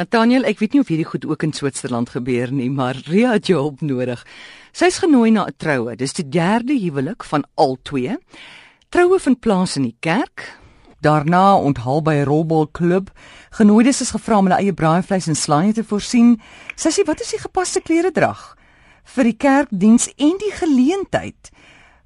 Nathaniel, ek weet nie of hierdie goed ook in Switserland gebeur nie, maar Ria het jou hulp nodig. Sy's genooi na 'n troue. Dis die derde huwelik van al twee. Troue vind plaas in die kerk. Daarna onthaal by 'n rolbalklub. Genooides is gevra om hulle eie braaivleis en slaai te voorsien. Sê wat is die gepaste klere drag vir die kerkdiens en die geleentheid?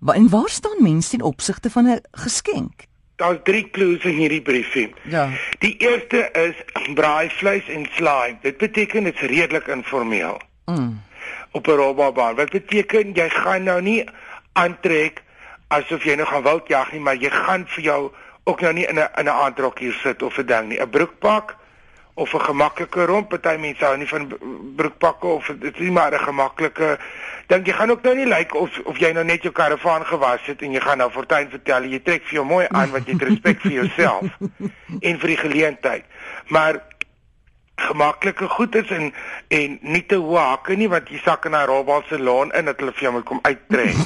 En waar staan mense in opsigte van 'n geskenk? Daar's drie clues in hierdie briefie. Ja. Die eerste is braaivleis en slaai. Dit beteken dit's redelik informeel. Mm. Op 'n rolbaan. Wat beteken jy gaan nou nie aantrek asof jy nou gaan wildjag nie, maar jy gaan vir jou ook nou nie in 'n in 'n aandrok hier sit of 'n ding nie. 'n Broekpak of 'n gemaklike romp. Party mense hou nie van broekpakke of dit is nie maar 'n gemaklike dink jy gaan ook nou nie lyk like of of jy nou net jou karavaan gewas het en jy gaan nou Fortuin vertel jy trek vir jou mooi aan wat jy respek vir jouself en vir die geleentheid. Maar gemaklike goed is en en nie te hoë hakke nie want jy sak in 'n robal salon in dat hulle vir jou moet kom uittrek.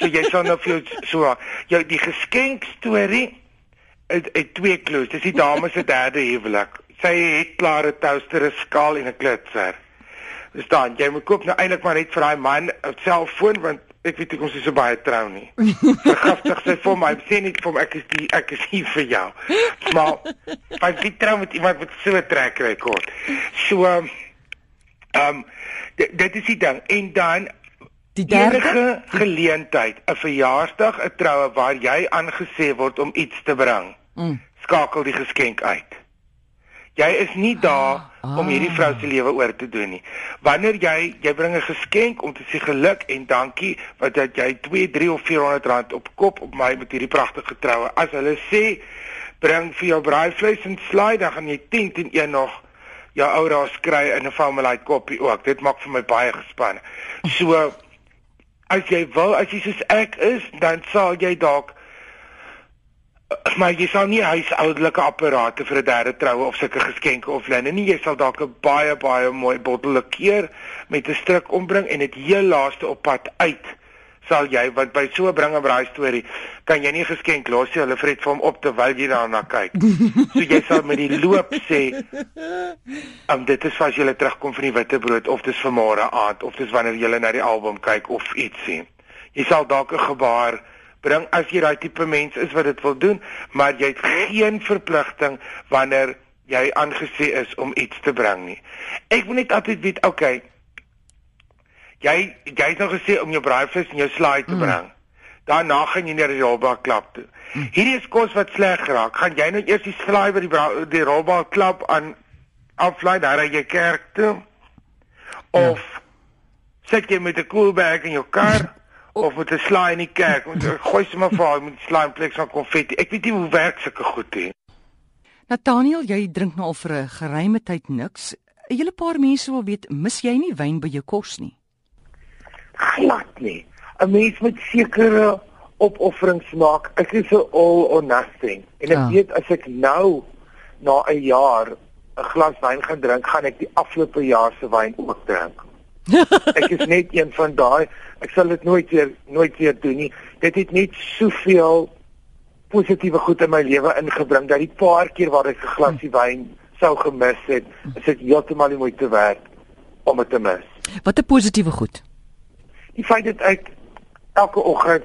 so jy sal nou vir jou so jou die geskenk storie het, het twee kloos. Dis die dame se derde huwelik. Sy het klare toaster, 'n skaal en 'n klitser staan jy moet koop nou eintlik maar net vir daai man 'n selfoon want ek weet ek ons is so baie trou nie. Vergiftig sy vir my sê net vir my ek is die ek is hier vir jou. Maar ek wie trou met iemand wat so trek rekord. So ehm um, dit is die ding en dan die derde ge geleentheid 'n verjaarsdag 'n troue waar jy aangesê word om iets te bring. Mm. Skakel die geskenk uit. Jy is nie daar ah, om hierdie vrou se lewe oor te doen nie. Wanneer jy jy bring 'n geskenk om te sê geluk en dankie wat dat jy 2, 3 of 400 rand op kop op my met hierdie pragtige troue. As hulle sê bring vir jou braaivleis en slaai, dan gaan jy 10 teen 1 nog jou ou daar skry in 'n family koppie ook. Dit maak vir my baie gespanne. So as jy wil, as jy soos ek is, dan sal jy dalk maar jy sal nie huishoudelike apparate vir 'n derde troue of sulke geskenke of linne nie. Jy sal dalk 'n baie baie mooi bottel liqueur met 'n stryk ombring en dit heel laaste op pad uit sal jy want by so 'n bring en braai storie kan jy nie geskenk los nie. Hulle vret vir hom op terwyl jy daarna kyk. So jy sal met die loop sê, "Am dit is as jy terugkom van die witbrood of dis vir môre aand of dis wanneer jy na die album kyk of iets sien." Jy sal dalk 'n gebaar bring as jy daai tipe mens is wat dit wil doen, maar jy het geen verpligting wanneer jy aangesê is om iets te bring nie. Ek wil net altyd weet, okay. Jy jy het nou gesê om jou braaivleis en jou slaai te mm. bring. Daarna gaan jy na die rolbak klap toe. Mm. Hierdie is kos wat sleg raak. Gaan jy nou eers die slaai by die die rolbak klap aan aflaai daar by jou kerk toe? Ja. Of ja. sit jy met 'n koelbag in jou kar? of met 'n slaai in die kerk. Ons gooi sommer vir hom met slaai in plek van konfetti. Ek weet nie hoe werk sulke goed nie. Nathaniel, jy drink nou al vir 'n geruime tyd niks. 'n Hele paar mense wil weet, mis jy nie wyn by jou kos nie? Glad nie. 'n Mens moet sekere opofferings maak. Ek is so all or nothing. En ek ja. weet as ek nou na 'n jaar 'n glas wyn gaan drink, gaan ek die afgelope jaar se wyn ook drink. ek is net een van daai ek sal dit nooit weer nooit weer doen nie. Dit het net soveel positiewe goed in my lewe ingebring dat die paar keer waar ek 'n glasie wyn sou gemis het, is dit heeltemal nie moeite werd om dit te mis. Wat 'n positiewe goed. Die feit dat ek elke oggend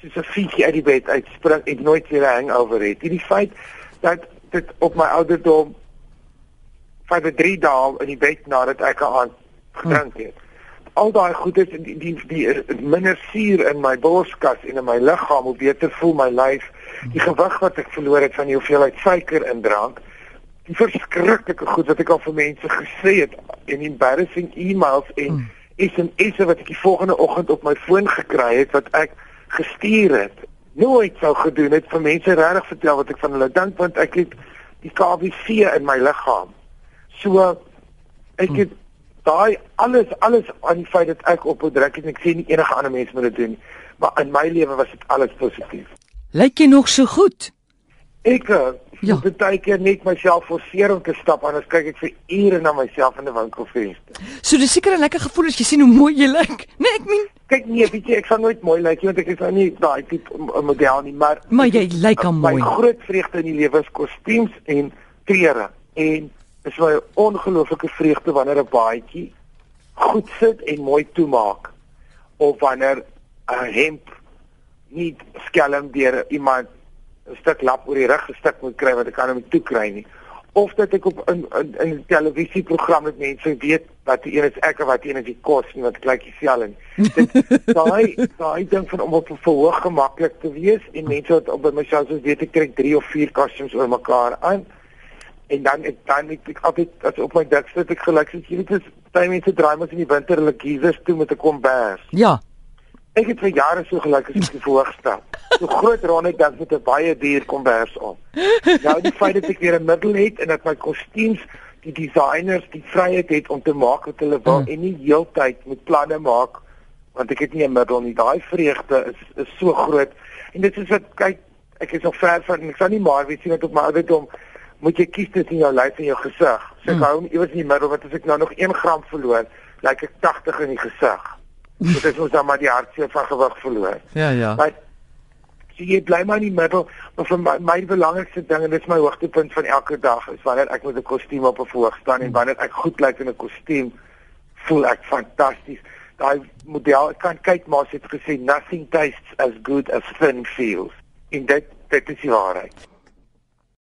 soos 'n fietjie uit die bed uitspring en nooit weer 'n hangover het. Die feit dat dit op my ouderdom vir 3 dae in die bed nadat ek aan gedrink het. Hmm al daai goedes die die die minder suur in my borskas en in my liggaam hoe beter voel my lyf die gewig wat ek verloor het van die hoeveelheid suiker in drank die verskriklike goed wat ek al vir mense gesê het en embarrassing e-mails en SMS hmm. wat ek die volgende oggend op my foon gekry het wat ek gestuur het nooit sou gedoen het vir mense regtig vertel wat ek van hulle dink want ek het die KBC in my liggaam so ek het hmm daai alles alles aan die feit dat ek op druk en ek sien nie enige ander mense moet dit doen maar in my lewe was dit alles positief. Lyk jy nog so goed? Ek eh, ja. baie keer net myself forceer om te stap anders kyk ek vir ure na myself in 'n winkelfenster. So dis seker 'n lekker gevoel as jy sien hoe mooi jy lyk. Nee, ek meen kyk nee, weet jy ek sal nooit mooi lyk want ek is nou nie daai tipe model nie, maar maar jy lyk al mooi. My groot vreugde in die lewe is kostuums en klere en is my ongelooflike vreugde wanneer 'n baadjie goed sit en mooi toemaak of wanneer 'n hemp nie skelm deur iemand 'n stuk lap oor die rug gestik moet kry wat ek kan hom toe kry nie. Of dat ek op in in 'n televisieprogram met mense weet wat die een is ek of wat die een is die kos en wat kleutjie sel en daai daai ding van om op verhoog gemaklik te wees en mense wat op by myself soos weet ek trek 3 of 4 kostuums oor mekaar aan en dan ek dan ek, ek altyd as op my dik sit ek gelyk soos jy weet is baie mense draai mos in die winter hulle geezers toe met 'n kombers ja Ek het vir jare so gelyk as ek die voorgestel. So groot rond ek dan met 'n baie duur kombers op. Nou die feit dat ek weer 'n middel het en dat my kostuums die designers die vryheid het om te maak wat hulle wil mm. en nie heeltyd met planne maak want ek het nie 'n middel nie. Daai vreugde is is so groot. En dit is wat kyk ek is nog ver van ek sal nie maar weet sien wat op my ouderdom moet jy kies tussen jou lyf en jou gesig. So ek mm. hou iewers in die middel want as ek nou nog 1 gram verloor, lyk ek 80 in die gesig. Dit is ons dan maar die hartseer van gewig verloor. Ja, ja. Maar so jy bly maar in die middel, maar vir my, my belangrikste ding en dit is my hoogtepunt van elke dag is wanneer ek met 'n kostuum op 'n verhoog staan en wanneer ek goed lyk in 'n kostuum, voel ek fantasties. Daai model, ek kan kyk maar sy het gesê nothing tastes as good as thin feels. En dit dit is die waarheid.